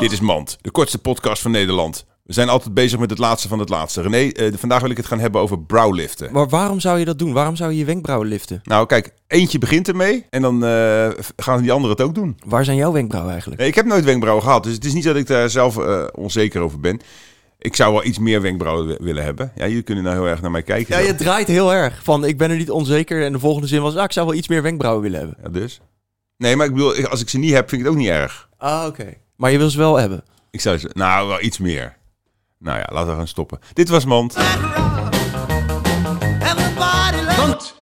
Dit is Mand, de kortste podcast van Nederland. We zijn altijd bezig met het laatste van het laatste. René, eh, vandaag wil ik het gaan hebben over browliften. Maar waarom zou je dat doen? Waarom zou je je wenkbrauwen liften? Nou, kijk, eentje begint ermee en dan eh, gaan die anderen het ook doen. Waar zijn jouw wenkbrauwen eigenlijk? Nee, ik heb nooit wenkbrauwen gehad, dus het is niet dat ik daar zelf eh, onzeker over ben. Ik zou wel iets meer wenkbrauwen wi- willen hebben. Ja, jullie kunnen nou heel erg naar mij kijken. Ja, zo. je draait heel erg van ik ben er niet onzeker. En de volgende zin was, ah, ik zou wel iets meer wenkbrauwen willen hebben. Ja, dus? Nee, maar ik bedoel, als ik ze niet heb, vind ik het ook niet erg. Ah, oké. Maar je wil ze wel hebben. Ik zou ze, nou, wel iets meer. Nou ja, laten we gaan stoppen. Dit was Mand. Loves